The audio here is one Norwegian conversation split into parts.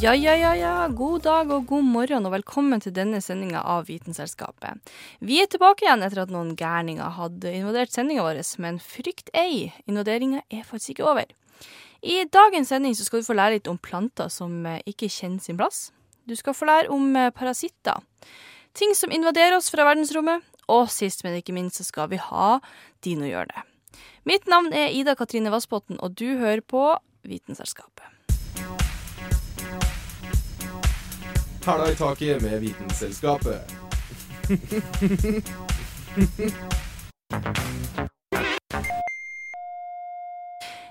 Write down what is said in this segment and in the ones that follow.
Ja, ja, ja, ja. God dag og god morgen, og velkommen til denne sendinga av Vitenselskapet. Vi er tilbake igjen etter at noen gærninger hadde invadert sendinga vår, men frykt ei, invaderinga er faktisk ikke over. I dagens sending skal du få lære litt om planter som eh, ikke kjenner sin plass. Du skal få lære om eh, parasitter, ting som invaderer oss fra verdensrommet, og sist, men ikke minst, så skal vi ha dinohjørnet. Mitt navn er Ida Katrine Vassbotn, og du hører på Vitenselskapet. Hæla i taket med Vitenselskapet.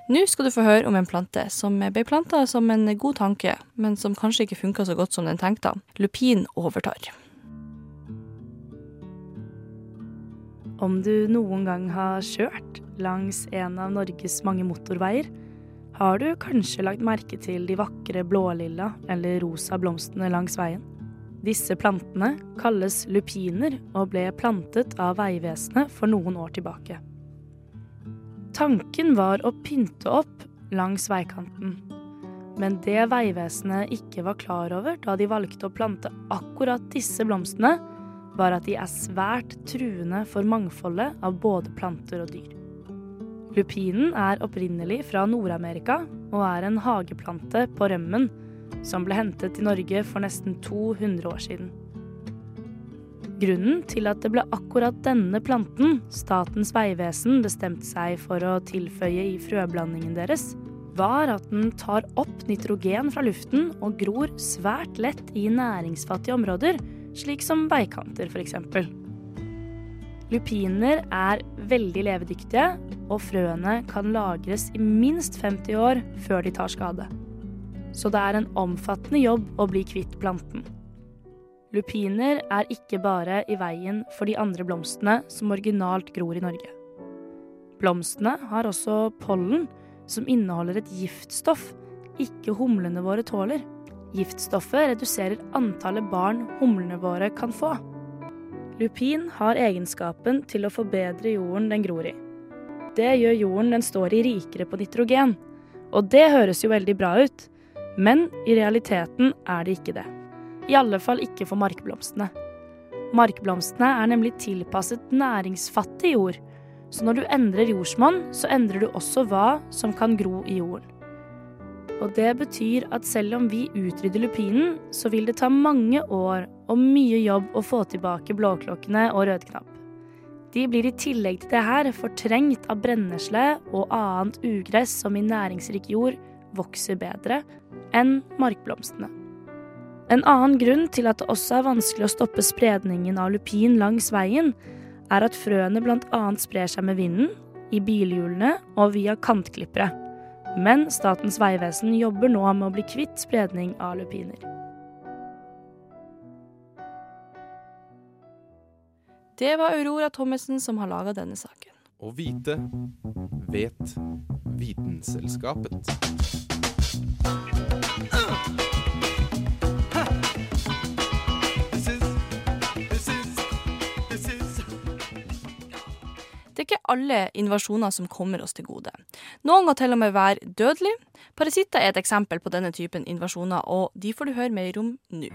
Nå skal du få høre om en plante som ble planta som en god tanke, men som kanskje ikke funka så godt som den tenkte. Lupin overtar. Om du noen gang har kjørt langs en av Norges mange motorveier, har du kanskje lagt merke til de vakre blålilla eller rosa blomstene langs veien. Disse plantene kalles lupiner og ble plantet av Vegvesenet for noen år tilbake. Tanken var å pynte opp langs veikanten, men det Vegvesenet ikke var klar over da de valgte å plante akkurat disse blomstene, var at de er svært truende for mangfoldet av både planter og dyr. Lupinen er opprinnelig fra Nord-Amerika og er en hageplante på rømmen som ble hentet til Norge for nesten 200 år siden. Grunnen til at det ble akkurat denne planten Statens vegvesen bestemte seg for å tilføye i frøblandingen deres, var at den tar opp nitrogen fra luften og gror svært lett i næringsfattige områder, slik som veikanter f.eks. Lupiner er veldig levedyktige, og frøene kan lagres i minst 50 år før de tar skade. Så det er en omfattende jobb å bli kvitt planten. Lupiner er ikke bare i veien for de andre blomstene som originalt gror i Norge. Blomstene har også pollen, som inneholder et giftstoff ikke humlene våre tåler. Giftstoffet reduserer antallet barn humlene våre kan få. Lupin har egenskapen til å forbedre jorden den gror i. Det gjør jorden den står i, rikere på nitrogen. Og det høres jo veldig bra ut, men i realiteten er det ikke det. I alle fall ikke for markblomstene. Markblomstene er nemlig tilpasset næringsfattig jord, så når du endrer jordsmonn, så endrer du også hva som kan gro i jorden. Og det betyr at selv om vi utrydder lupinen, så vil det ta mange år og mye jobb å få tilbake blåklokkene og rødknapp. De blir i tillegg til det her fortrengt av brennesle og annet ugress som i næringsrik jord vokser bedre enn markblomstene. En annen grunn til at det også er vanskelig å stoppe spredningen av lupin langs veien, er at frøene bl.a. sprer seg med vinden, i bilhjulene og via kantklippere. Men Statens vegvesen jobber nå med å bli kvitt spredning av lupiner. Det var Aurora Thommessen som har laga denne saken. Å vite vet Vitenselskapet. Det er ikke alle invasjoner som kommer oss til gode. Noen kan til og med være dødelig. Parasitter er et eksempel på denne typen invasjoner, og de får du høre mer om nå.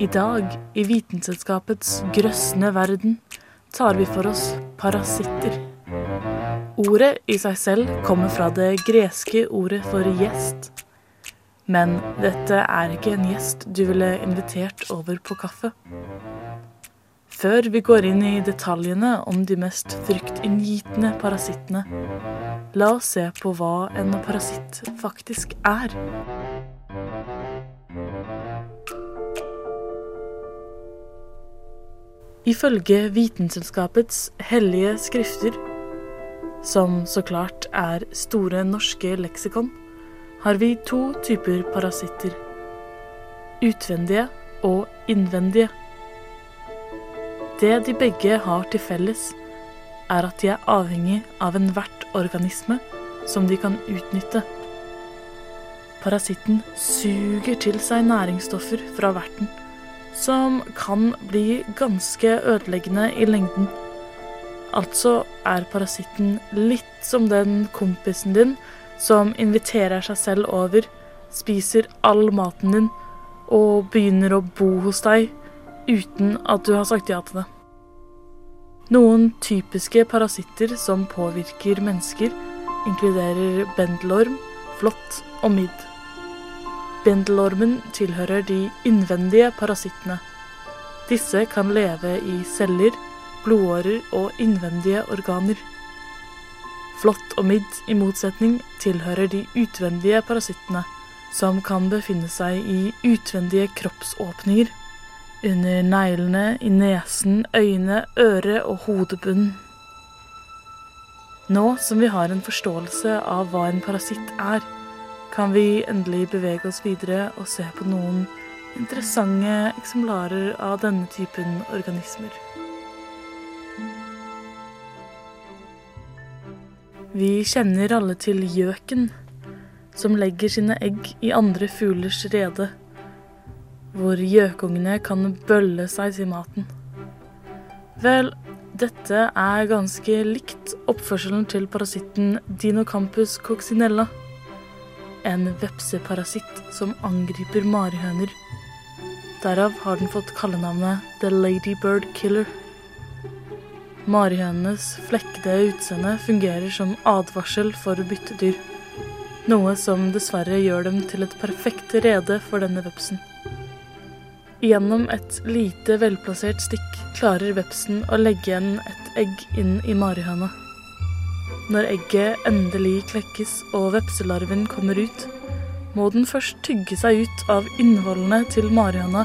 I dag, i Vitenselskapets grøssende verden, tar vi for oss parasitter. Ordet i seg selv kommer fra det greske ordet for gjest. Men dette er ikke en gjest du ville invitert over på kaffe. Før vi går inn i detaljene om de mest fryktinngytende parasittene, la oss se på hva en parasitt faktisk er. Ifølge Vitenselskapets hellige skrifter, som så klart er Store norske leksikon, har vi to typer parasitter. Utvendige og innvendige. Det de begge har til felles, er at de er avhengig av enhvert organisme som de kan utnytte. Parasitten suger til seg næringsstoffer fra verten, som kan bli ganske ødeleggende i lengden. Altså er parasitten litt som den kompisen din som inviterer seg selv over, spiser all maten din og begynner å bo hos deg uten at du har sagt ja til det. Noen typiske parasitter som påvirker mennesker, inkluderer bendelorm, flått og midd. Bendelormen tilhører de innvendige parasittene. Disse kan leve i celler, blodårer og innvendige organer. Flått og midd, i motsetning, tilhører de utvendige parasittene, som kan befinne seg i utvendige kroppsåpninger. Under neglene, i nesen, øyne, øre og hodebunnen. Nå som vi har en forståelse av hva en parasitt er, kan vi endelig bevege oss videre og se på noen interessante eksemplarer av denne typen organismer. Vi kjenner alle til gjøken, som legger sine egg i andre fuglers rede, hvor gjøkungene kan bølle seg til maten. Vel, dette er ganske likt oppførselen til parasitten Dinocampus coccinella en vepseparasitt som angriper marihøner. Derav har den fått kallenavnet The Ladybird Killer. Marihønenes flekkede utseende fungerer som advarsel for byttedyr, noe som dessverre gjør dem til et perfekt rede for denne vepsen. Gjennom et lite velplassert stikk klarer vepsen å legge igjen et egg inn i marihøna. Når egget endelig klekkes og vepselarven kommer ut, må den først tygge seg ut av innvollene til marihøna,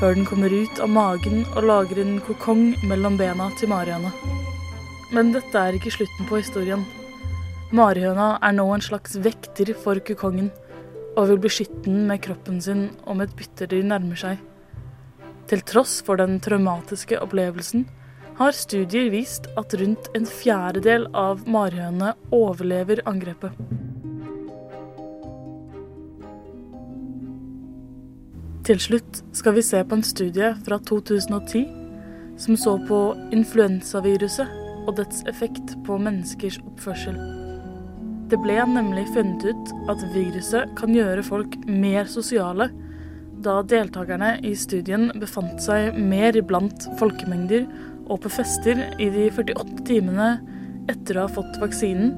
før den kommer ut av magen og lager en kokong mellom bena til marihøna. Men dette er ikke slutten på historien. Marihøna er nå en slags vekter for kukongen, og vil beskytte den med kroppen sin om et byttedyr nærmer seg. Til tross for den traumatiske opplevelsen har studier vist at rundt en fjerdedel av marihønene overlever angrepet. Til slutt skal vi se på en studie fra 2010 som så på influensaviruset og dets effekt på menneskers oppførsel. Det ble nemlig funnet ut at viruset kan gjøre folk mer sosiale, da deltakerne i studien befant seg mer blant folkemengder og på fester i de 48 timene etter å ha fått vaksinen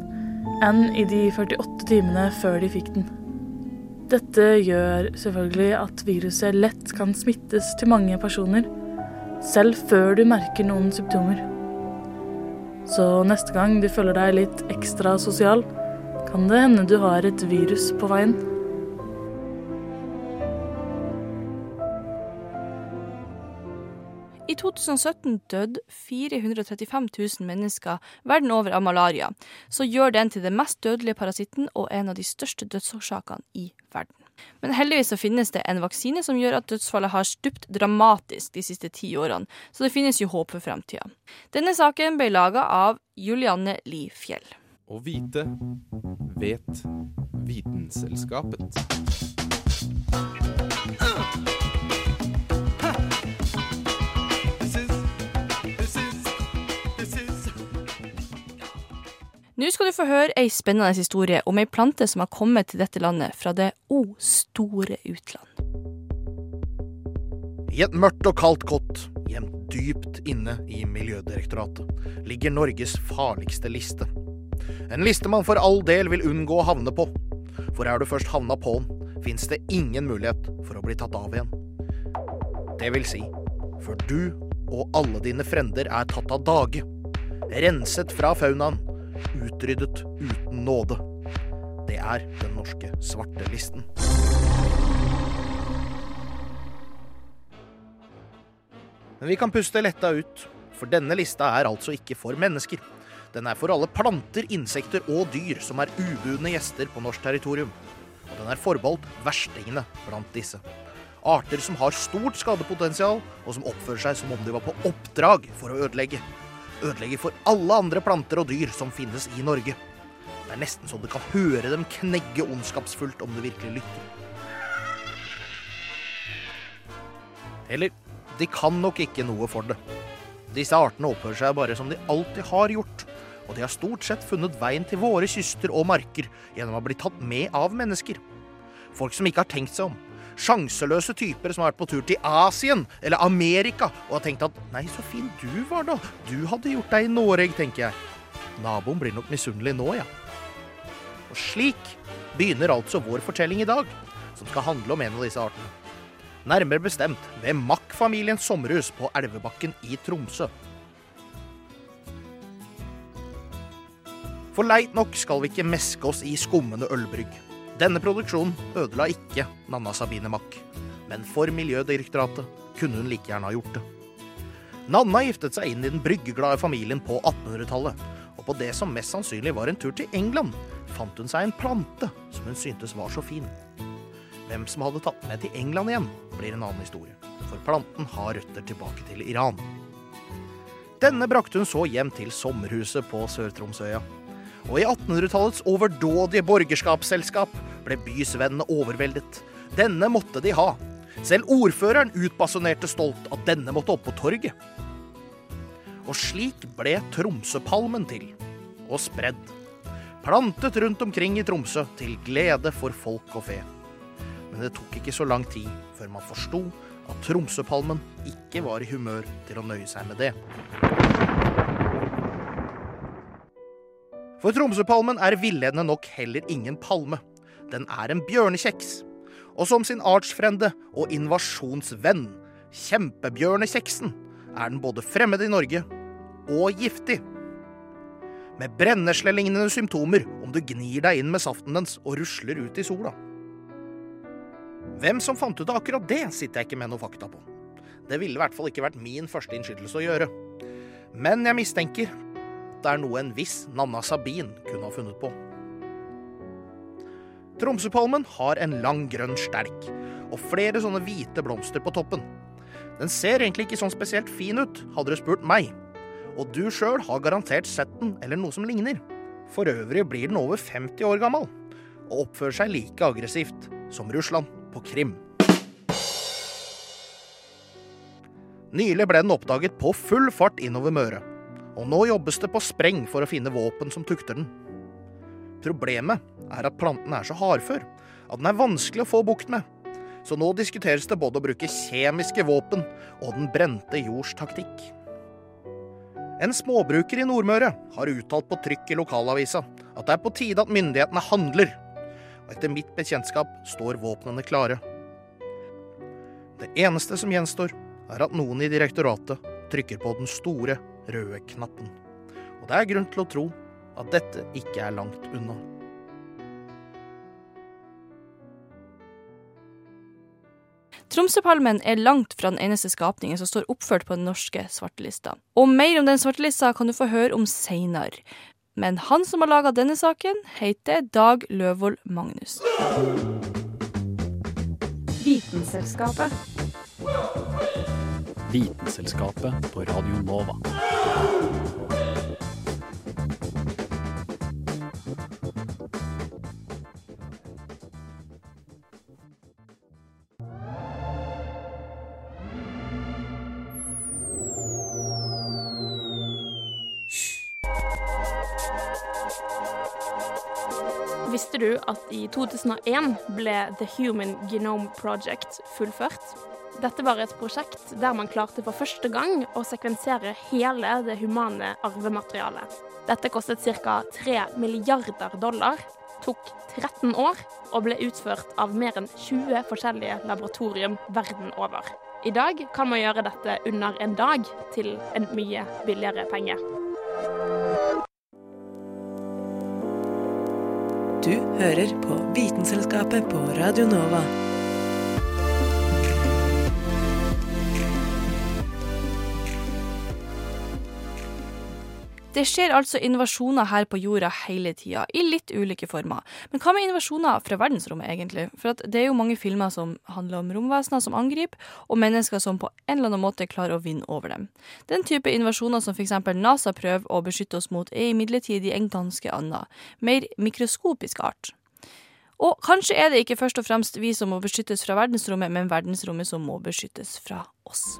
enn i de 48 timene før de fikk den. Dette gjør selvfølgelig at viruset lett kan smittes til mange personer, selv før du merker noen symptomer. Så neste gang du føler deg litt ekstra sosial, kan det hende du har et virus på veien. I 2017 døde 435 000 mennesker verden over av malaria, så gjør den til den mest dødelige parasitten og en av de største dødsårsakene i verden. Men heldigvis så finnes det en vaksine som gjør at dødsfallet har stupt dramatisk de siste ti årene, så det finnes jo håp for fremtida. Denne saken ble laga av Julianne Li Fjell. Å vite vet Vitenselskapet. Nå skal du få høre ei spennende historie om ei plante som har kommet til dette landet fra det o store utland. I et mørkt og kaldt kott, gjemt dypt inne i Miljødirektoratet, ligger Norges farligste liste. En liste man for all del vil unngå å havne på. For er du først havna på den, fins det ingen mulighet for å bli tatt av igjen. Det vil si, for du og alle dine frender er tatt av dage. Renset fra faunaen utryddet uten nåde. Det er den norske svartelisten. Men vi kan puste letta ut, for denne lista er altså ikke for mennesker. Den er for alle planter, insekter og dyr som er ubudne gjester på norsk territorium. Og den er forbeholdt verstingene blant disse. Arter som har stort skadepotensial, og som oppfører seg som om de var på oppdrag for å ødelegge. Ødelegge for alle andre planter og dyr som finnes i Norge. Det er nesten så du kan høre dem knegge ondskapsfullt om du virkelig lytter. Eller, de kan nok ikke noe for det. Disse artene oppfører seg bare som de alltid har gjort, og de har stort sett funnet veien til våre kyster og marker gjennom å bli tatt med av mennesker. Folk som ikke har tenkt seg om. Sjanseløse typer som har vært på tur til Asien eller Amerika og har tenkt at 'nei, så fin du var, da. Du hadde gjort deg i Norge', tenker jeg. Naboen blir nok misunnelig nå, ja. Og slik begynner altså vår fortelling i dag, som skal handle om en av disse artene. Nærmere bestemt ved Mack-familiens sommerhus på Elvebakken i Tromsø. For leit nok skal vi ikke meske oss i skummende ølbrygg. Denne produksjonen ødela ikke Nanna Sabine Mack, men for Miljødirektoratet kunne hun like gjerne ha gjort det. Nanna giftet seg inn i den bryggeglade familien på 1800-tallet, og på det som mest sannsynlig var en tur til England, fant hun seg en plante som hun syntes var så fin. Hvem som hadde tatt med til England igjen, blir en annen historie, for planten har røtter tilbake til Iran. Denne brakte hun så hjem til sommerhuset på Sør-Tromsøya. Og i 1800-tallets overdådige borgerskapsselskap ble bysvennene overveldet. Denne måtte de ha. Selv ordføreren utbasunerte stolt at denne måtte opp på torget. Og slik ble Tromsøpalmen til, og spredd. Plantet rundt omkring i Tromsø til glede for folk og fe. Men det tok ikke så lang tid før man forsto at Tromsøpalmen ikke var i humør til å nøye seg med det. For Tromsøpalmen er villedende nok heller ingen palme. Den er en bjørnekjeks. Og som sin artsfrende og invasjonsvenn, kjempebjørnekjeksen, er den både fremmed i Norge og giftig. Med brenneslelignende symptomer om du gnir deg inn med saften dens og rusler ut i sola. Hvem som fant ut av akkurat det, sitter jeg ikke med noe fakta på. Det ville i hvert fall ikke vært min første innskytelse å gjøre. Men jeg mistenker det er noe en viss Nanna Sabin kunne ha funnet på. Tromsøpalmen har en lang, grønn stelk og flere sånne hvite blomster på toppen. Den ser egentlig ikke sånn spesielt fin ut, hadde du spurt meg. Og du sjøl har garantert sett den, eller noe som ligner. For øvrig blir den over 50 år gammel, og oppfører seg like aggressivt som Russland på Krim. Nylig ble den oppdaget på full fart innover Møre og nå jobbes det på spreng for å finne våpen som tukter den. Problemet er at planten er så hardfør at den er vanskelig å få bukt med. Så nå diskuteres det både å bruke kjemiske våpen og den brente jords taktikk. En småbruker i Nordmøre har uttalt på trykk i lokalavisa at det er på tide at myndighetene handler. Og etter mitt bekjentskap står våpnene klare. Det eneste som gjenstår, er at noen i direktoratet trykker på den store røde knappen. Og det er grunn til å tro at dette ikke er langt unna. Tromsøpalmen er langt fra den eneste skapningen som står oppført på den norske svartelista. Og mer om den svartelista kan du få høre om seinere. Men han som har laga denne saken, heter Dag Løvold Magnus. Vitenselskapet. Vitenselskapet på Radio Nova. Visste du at i 2001 ble The Human Genome Project fullført? Dette var et prosjekt der man klarte for første gang å sekvensere hele det humane arvematerialet. Dette kostet ca. 3 milliarder dollar, tok 13 år og ble utført av mer enn 20 forskjellige laboratorium verden over. I dag kan man gjøre dette under en dag til en mye billigere penge. Du hører på Vitenselskapet på Radio Nova. Det skjer altså invasjoner her på jorda hele tida, i litt ulike former. Men hva med invasjoner fra verdensrommet, egentlig? For det er jo mange filmer som handler om romvesener som angriper, og mennesker som på en eller annen måte klarer å vinne over dem. Den type invasjoner som f.eks. NASA prøver å beskytte oss mot, er imidlertid en ganske annen, mer mikroskopisk art. Og kanskje er det ikke først og fremst vi som må beskyttes fra verdensrommet, men verdensrommet som må beskyttes fra oss.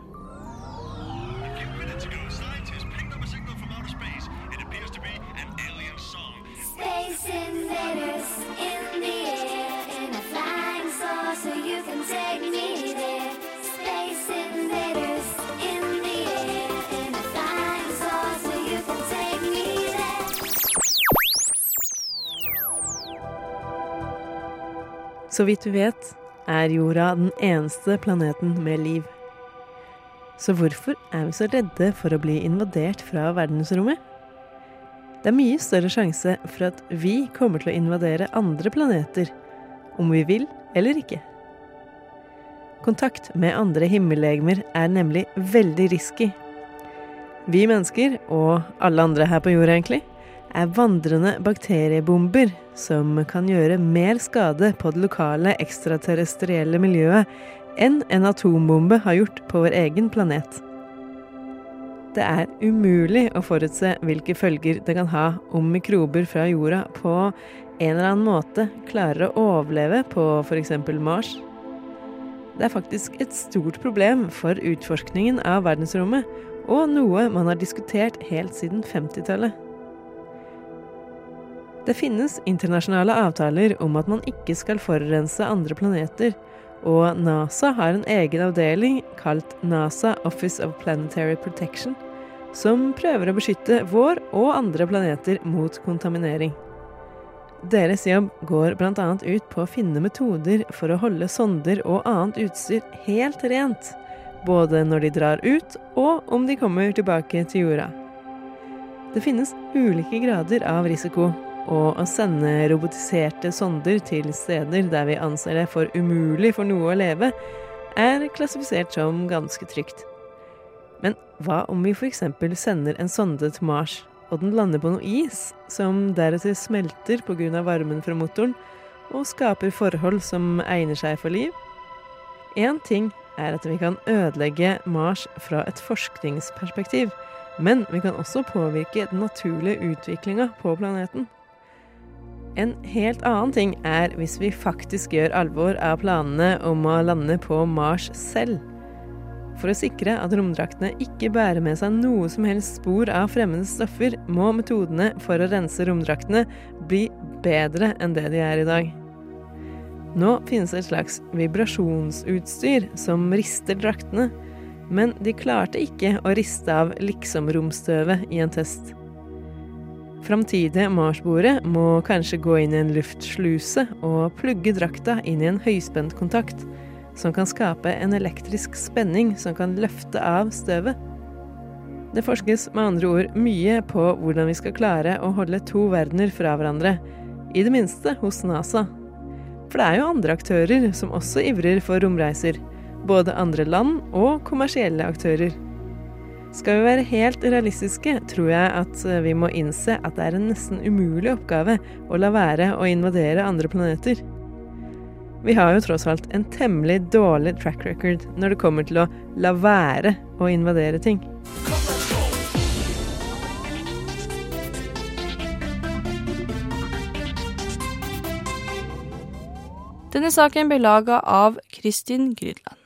Så vidt vi vet, er jorda den eneste planeten med liv. Så hvorfor er vi så redde for å bli invadert fra verdensrommet? Det er mye større sjanse for at vi kommer til å invadere andre planeter, om vi vil eller ikke. Kontakt med andre himmellegemer er nemlig veldig risky. Vi mennesker, og alle andre her på jorda egentlig, er vandrende bakteriebomber som kan gjøre mer skade på det lokale ekstraterrestrielle miljøet enn en atombombe har gjort på vår egen planet. Det er umulig å forutse hvilke følger det kan ha om mikrober fra jorda på en eller annen måte klarer å overleve på f.eks. Mars. Det er faktisk et stort problem for utforskningen av verdensrommet, og noe man har diskutert helt siden 50-tallet. Det finnes internasjonale avtaler om at man ikke skal forurense andre planeter, og NASA har en egen avdeling kalt NASA Office of Planetary Protection, som prøver å beskytte vår og andre planeter mot kontaminering. Deres jobb går bl.a. ut på å finne metoder for å holde sonder og annet utstyr helt rent, både når de drar ut og om de kommer tilbake til jorda. Det finnes ulike grader av risiko, og å sende robotiserte sonder til steder der vi anser det for umulig for noe å leve, er klassifisert som ganske trygt. Men hva om vi f.eks. sender en sonde til Mars, og den lander på noe is, som deretter smelter pga. varmen fra motoren, og skaper forhold som egner seg for liv? Én ting er at vi kan ødelegge Mars fra et forskningsperspektiv, men vi kan også påvirke den naturlige utviklinga på planeten. En helt annen ting er hvis vi faktisk gjør alvor av planene om å lande på Mars selv. For å sikre at romdraktene ikke bærer med seg noe som helst spor av fremmede stoffer, må metodene for å rense romdraktene bli bedre enn det de er i dag. Nå finnes et slags vibrasjonsutstyr som rister draktene, men de klarte ikke å riste av liksom-romstøvet i en test. Framtidige Mars-boere må kanskje gå inn i en luftsluse og plugge drakta inn i en høyspentkontakt, som kan skape en elektrisk spenning som kan løfte av støvet. Det forskes med andre ord mye på hvordan vi skal klare å holde to verdener fra hverandre, i det minste hos NASA. For det er jo andre aktører som også ivrer for romreiser, både andre land og kommersielle aktører. Skal vi være helt realistiske, tror jeg at eh, vi må innse at det er en nesten umulig oppgave å la være å invadere andre planeter. Vi har jo tross alt en temmelig dårlig track record når det kommer til å la være å invadere ting. Denne saken ble laga av Kristin Grydland.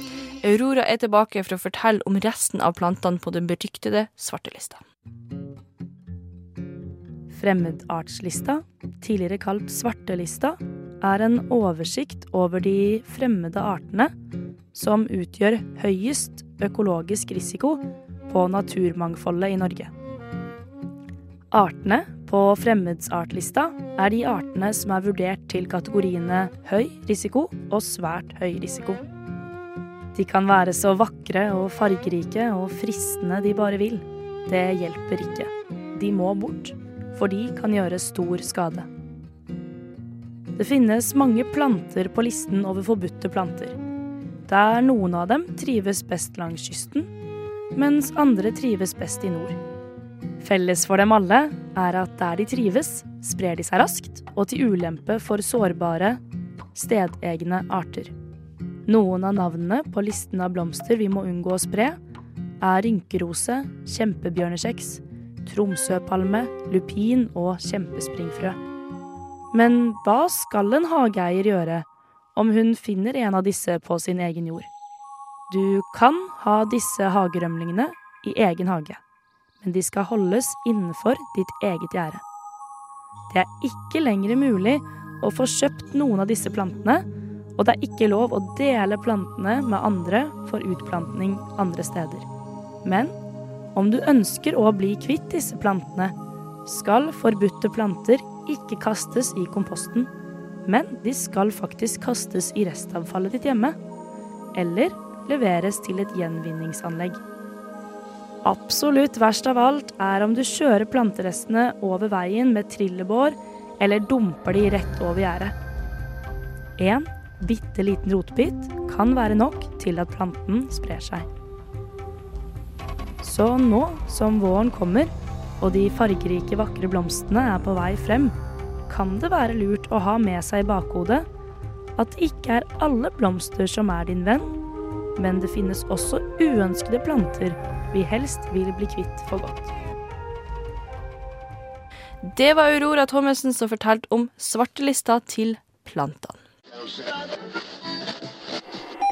Aurora er tilbake for å fortelle om resten av plantene på den beryktede svartelista. Fremmedartslista, tidligere kalt svartelista, er en oversikt over de fremmede artene som utgjør høyest økologisk risiko på naturmangfoldet i Norge. Artene på fremmedartlista er de artene som er vurdert til kategoriene høy risiko og svært høy risiko. De kan være så vakre og fargerike og fristende de bare vil. Det hjelper ikke. De må bort, for de kan gjøre stor skade. Det finnes mange planter på listen over forbudte planter. Der noen av dem trives best langs kysten, mens andre trives best i nord. Felles for dem alle er at der de trives, sprer de seg raskt og til ulempe for sårbare, stedegne arter. Noen av navnene på listen av blomster vi må unngå å spre, er rynkerose, kjempebjørnekjeks, tromsøpalme, lupin og kjempespringfrø. Men hva skal en hageeier gjøre om hun finner en av disse på sin egen jord? Du kan ha disse hagerømlingene i egen hage, men de skal holdes innenfor ditt eget gjerde. Det er ikke lenger mulig å få kjøpt noen av disse plantene, og det er ikke lov å dele plantene med andre for utplantning andre steder. Men om du ønsker å bli kvitt disse plantene, skal forbudte planter ikke kastes i komposten, men de skal faktisk kastes i restavfallet ditt hjemme. Eller leveres til et gjenvinningsanlegg. Absolutt verst av alt er om du kjører planterestene over veien med trillebår eller dumper de rett over gjerdet. En bitte liten rotbit kan være nok til at planten sprer seg. Så nå som våren kommer, og de fargerike, vakre blomstene er på vei frem, kan det være lurt å ha med seg i bakhodet at det ikke er alle blomster som er din venn, men det finnes også uønskede planter vi helst vil bli kvitt for godt. Det var Aurora Thommessen som fortalte om svartelista til plantene.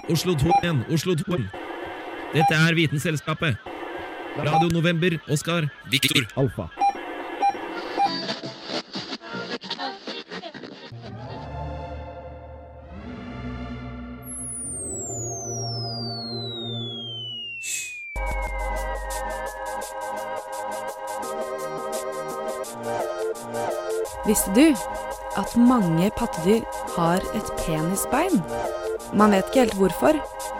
Oslo 2-1, Oslo 2. Dette er Vitenselskapet. Radio November, Oskar, Viktor, Alfa. Visste du at mange pattedyr har et penisbein? Man vet ikke helt hvorfor,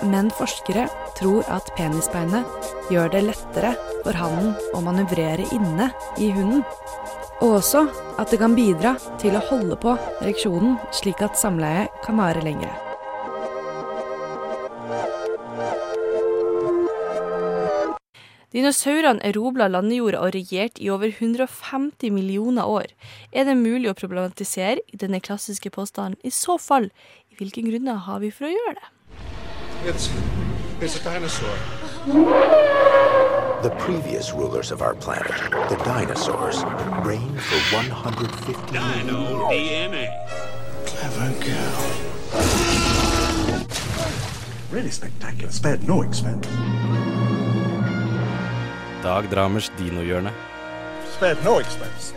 men forskere tror at penisbeinet gjør det lettere for hannen å manøvrere inne i hunden. Og også at det kan bidra til å holde på ereksjonen slik at samleiet kan vare lengre. Dinosaurene erobla landjorda og regjerte i over 150 millioner år. Er det mulig å problematisere denne klassiske påstanden? I så fall, i hvilke grunner har vi for å gjøre det? It's, it's a dinosaur. The previous rulers of our planet, the dinosaurs, reigned for 150 Dino DNA. Clever girl. Really spectacular. Spared no expense. Dag Dramers dinohjørne. Spared no expense.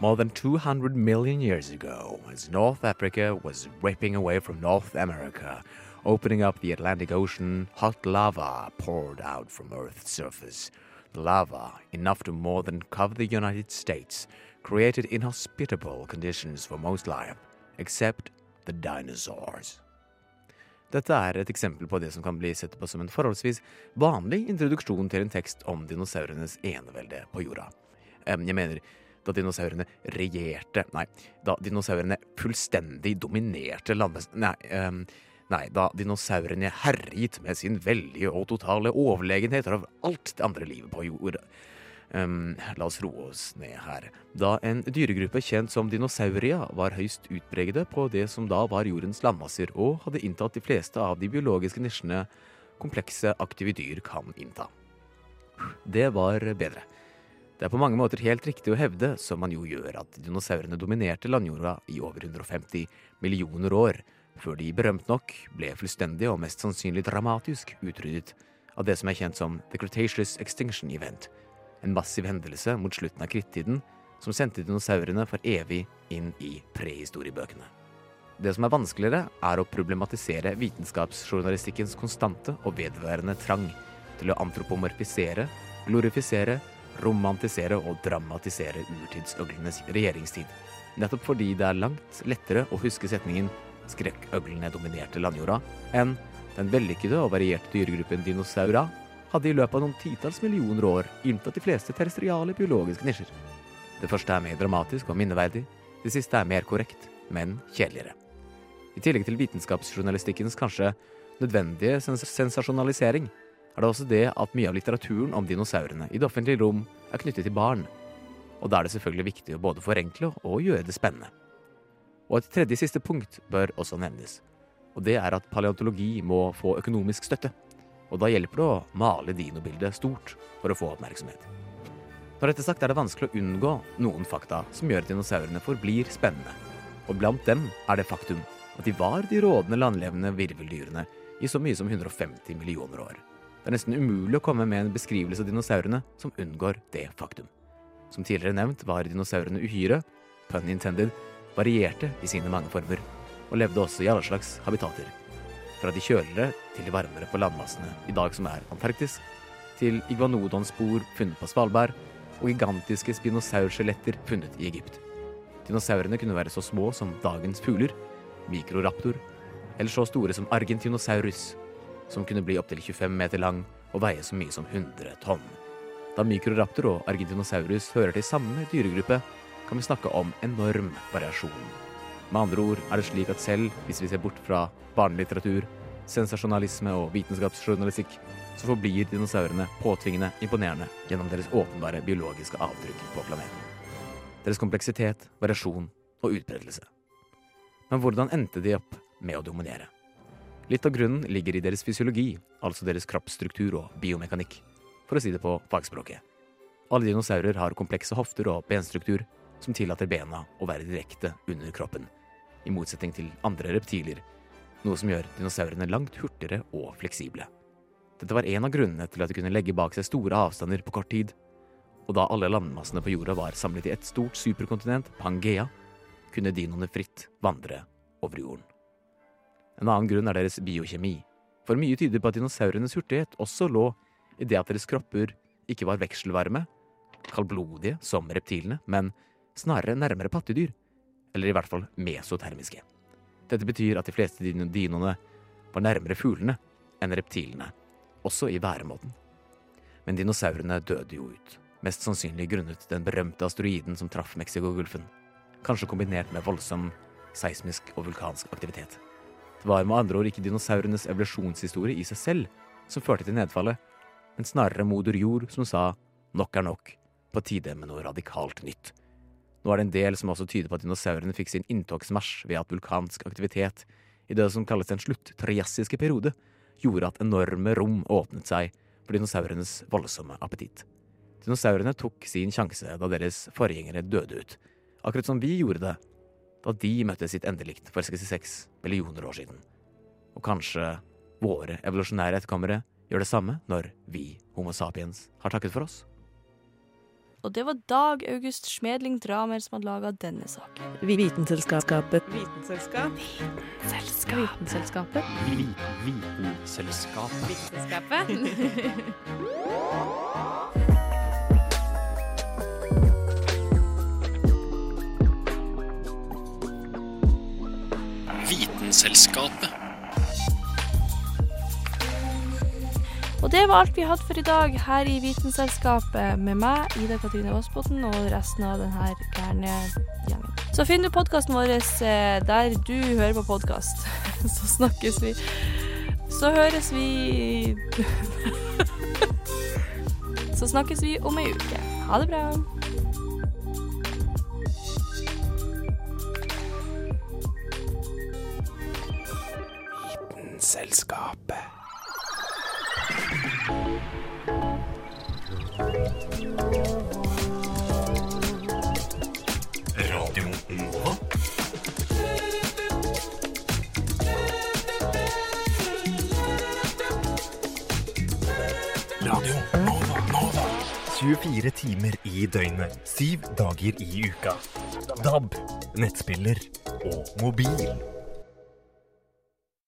More than 200 million years ago, as North Africa was ripping away from North America, opening up the Atlantic Ocean, hot lava poured out from Earth's surface. The lava, enough to more than cover the United States, created inhospitable conditions for most life, except the dinosaurs. Dette er et eksempel på det som kan bli sett på som en forholdsvis vanlig introduksjon til en tekst om dinosaurenes enevelde på jorda. Jeg mener, da dinosaurene regjerte Nei, da dinosaurene fullstendig dominerte landes... Nei, um, nei, da dinosaurene herjet med sin veldige og totale overlegenhet over alt det andre livet på jorda. Em, la oss roe oss ned her. Da en dyregruppe kjent som dinosauria var høyst utpregede på det som da var jordens landmasser, og hadde inntatt de fleste av de biologiske nisjene komplekse, aktive dyr kan innta. Det var bedre. Det er på mange måter helt riktig å hevde, som man jo gjør, at dinosaurene dominerte landjorda i over 150 millioner år, før de berømt nok ble fullstendig og mest sannsynlig dramatisk utryddet av det som er kjent som The Cretaceous Extinction Event, en massiv hendelse mot slutten av krittiden som sendte dinosaurene for evig inn i prehistoriebøkene. Det som er vanskeligere, er å problematisere vitenskapsjournalistikkens konstante og vedværende trang til å antropomorfisere, glorifisere, romantisere og dramatisere urtidsøglenes regjeringstid. Nettopp fordi det er langt lettere å huske setningen 'skrekkøglene dominerte landjorda' enn 'den vellykkede og varierte dyregruppen dinosaura' hadde i løpet av noen titalls millioner år inntatt de fleste terrestriale biologiske nisjer. Det første er mer dramatisk og minneverdig, det siste er mer korrekt, men kjedeligere. I tillegg til vitenskapsjournalistikkens kanskje nødvendige sens sensasjonalisering, er det også det at mye av litteraturen om dinosaurene i det offentlige rom er knyttet til barn. Og da er det selvfølgelig viktig å både forenkle og gjøre det spennende. Og et tredje siste punkt bør også nevnes. Og det er at paleontologi må få økonomisk støtte. Og da hjelper det å male dinobildet stort for å få oppmerksomhet. Når dette sagt er det vanskelig å unngå noen fakta som gjør at dinosaurene forblir spennende. Og blant dem er det faktum at de var de rådende landlevende virveldyrene i så mye som 150 millioner år. Det er nesten umulig å komme med en beskrivelse av dinosaurene som unngår det faktum. Som tidligere nevnt var dinosaurene uhyre, pun intended, varierte i sine mange former, og levde også i alle slags habitater. Fra de kjøligere til de varmere på landmassene i dag som er Antarktis, til iguanodonspor funnet på Svalbard, og gigantiske spinosaurskjeletter funnet i Egypt. Dinosaurene kunne være så små som dagens fugler, mikroraptor, eller så store som Argentinosaurus, som kunne bli opptil 25 meter lang og veie så mye som 100 tonn. Da mikroraptor og Argentinosaurus hører til samme dyregruppe, kan vi snakke om enorm variasjon. Med andre ord er det slik at selv hvis vi ser bort fra barnelitteratur, sensasjonalisme og vitenskapsjournalistikk, så forblir dinosaurene påtvingende imponerende gjennom deres åpenbare biologiske avtrykk på planeten. Deres kompleksitet, variasjon og utbredelse. Men hvordan endte de opp med å dominere? Litt av grunnen ligger i deres fysiologi, altså deres kroppsstruktur og biomekanikk, for å si det på fagspråket. Alle dinosaurer har komplekse hofter og benstruktur som tillater bena å være direkte under kroppen, i motsetning til andre reptiler, noe som gjør dinosaurene langt hurtigere og fleksible. Dette var en av grunnene til at de kunne legge bak seg store avstander på kort tid, og da alle landmassene på jorda var samlet i et stort superkontinent, Pangea, kunne dinoene fritt vandre over jorden. En annen grunn er deres biokjemi, for mye tyder på at dinosaurenes hurtighet også lå i det at deres kropper ikke var vekselvarme, kaldblodige som reptilene, men snarere nærmere pattedyr, eller i hvert fall mesotermiske. Dette betyr at de fleste dinoene var nærmere fuglene enn reptilene, også i væremåten. Men dinosaurene døde jo ut, mest sannsynlig grunnet den berømte asteroiden som traff Mexicogolfen, kanskje kombinert med voldsom seismisk og vulkansk aktivitet. Det var med andre ord ikke dinosaurenes evolusjonshistorie i seg selv som førte til nedfallet, men snarere moder jord som sa nok er nok, på tide med noe radikalt nytt. Nå er det en del som også tyder på at dinosaurene fikk sin inntogsmarsj ved at vulkansk aktivitet i det som kalles den slutt-triassiske periode, gjorde at enorme rom åpnet seg for dinosaurenes voldsomme appetitt. Dinosaurene tok sin sjanse da deres forgjengere døde ut, akkurat som vi gjorde det da de møtte sitt endelikt for 66 millioner år siden. Og kanskje våre evolusjonære etterkommere gjør det samme når vi, Homo sapiens, har takket for oss? Og det var Dag August Schmedling Dramer som hadde laga denne saken. Vitenselskapet. Vitenselskap. Vitenselskapet. Vitenselskapet. Vitenselskapet. Vitenselskapet. Vitenselskapet. Og det var alt vi hadde for i dag her i Vitenselskapet med meg, Ida Katrine Vassbotn, og resten av denne gærne gjengen. Så finner du podkasten vår eh, der du hører på podkast. Så snakkes vi. Så høres vi Så snakkes vi om ei uke. Ha det bra. Vitenselskapet. 24 timer i døgnet, syv dager i uka. DAB, nettspiller og mobil.